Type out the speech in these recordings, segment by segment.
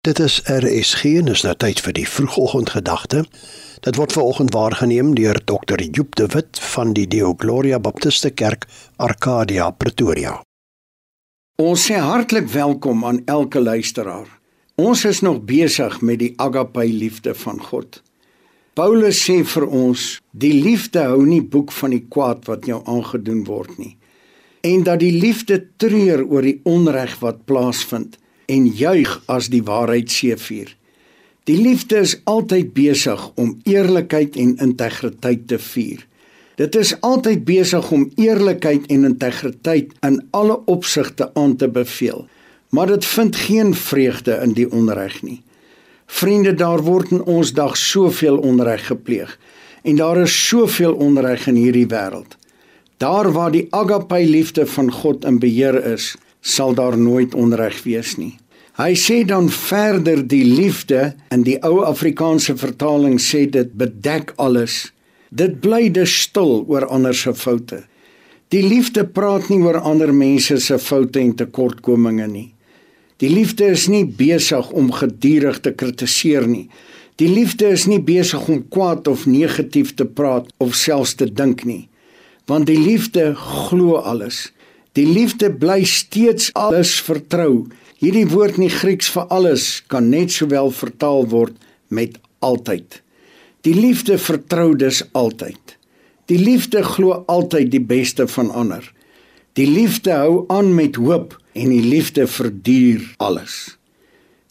Dit is RSG en is nou tyd vir die vroegoggendgedagte. Dit word veraloggend waargeneem deur Dr. Joep de Wit van die Deo Gloria Baptiste Kerk, Arcadia, Pretoria. Ons sê hartlik welkom aan elke luisteraar. Ons is nog besig met die agape liefde van God. Paulus sê vir ons, die liefde hou nie boek van die kwaad wat jou aangedoen word nie. En dat die liefde treur oor die onreg wat plaasvind en juig as die waarheid seëvier. Die liefde is altyd besig om eerlikheid en integriteit te vier. Dit is altyd besig om eerlikheid en integriteit in alle opsigte aan te beveel, maar dit vind geen vreugde in die onreg nie. Vriende, daar word in ons dag soveel onreg gepleeg en daar is soveel onreg in hierdie wêreld. Daar waar die agape liefde van God in beheer is, sal daar nooit onreg wees nie. Hy sê dan verder die liefde in die ou Afrikaanse vertaling sê dit bedek alles. Dit bly dus stil oor ander se foute. Die liefde praat nie oor ander mense se foute en tekortkominge nie. Die liefde is nie besig om gedurig te kritiseer nie. Die liefde is nie besig om kwaad of negatief te praat of selfs te dink nie. Want die liefde glo alles. Die liefde bly steeds alles vertrou. Hierdie woord in die Grieks vir alles kan net sowel vertaal word met altyd. Die liefde vertrou dus altyd. Die liefde glo altyd die beste van ander. Die liefde hou aan met hoop en die liefde verduur alles.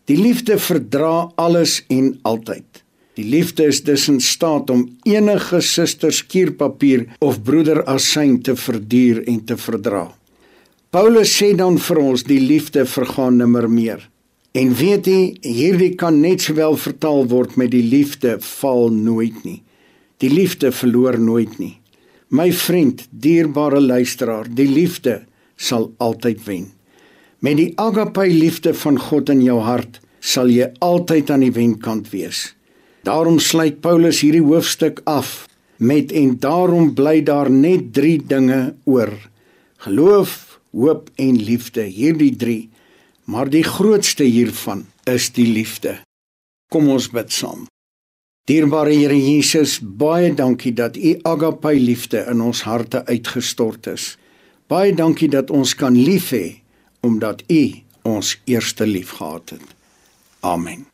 Die liefde verdra alles en altyd. Die liefde is dus in staat om enige suster skuurpapier of broeder asyn te verduur en te verdra. Paulus sê dan vir ons die liefde vergaan nimmer meer. En weet jy, hierdie kan net sowel vertaal word met die liefde val nooit nie. Die liefde verloor nooit nie. My vriend, dierbare luisteraar, die liefde sal altyd wen. Met die agape liefde van God in jou hart, sal jy altyd aan die wenkant wees. Daarom sluit Paulus hierdie hoofstuk af met en daarom bly daar net 3 dinge oor: geloof, hoop en liefde, hierdie 3. Maar die grootste hiervan is die liefde. Kom ons bid saam. Dierbare Here Jesus, baie dankie dat U agape liefde in ons harte uitgestort is. Baie dankie dat ons kan lief hê omdat U ons eerste liefgehad het. Amen.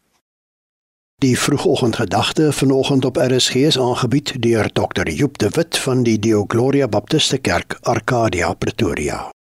Die vroegoggendgedagte vanoggend op RSG is aangebied deur Dr. Joep de Wit van die Deo Gloria Baptiste Kerk, Arcadia, Pretoria.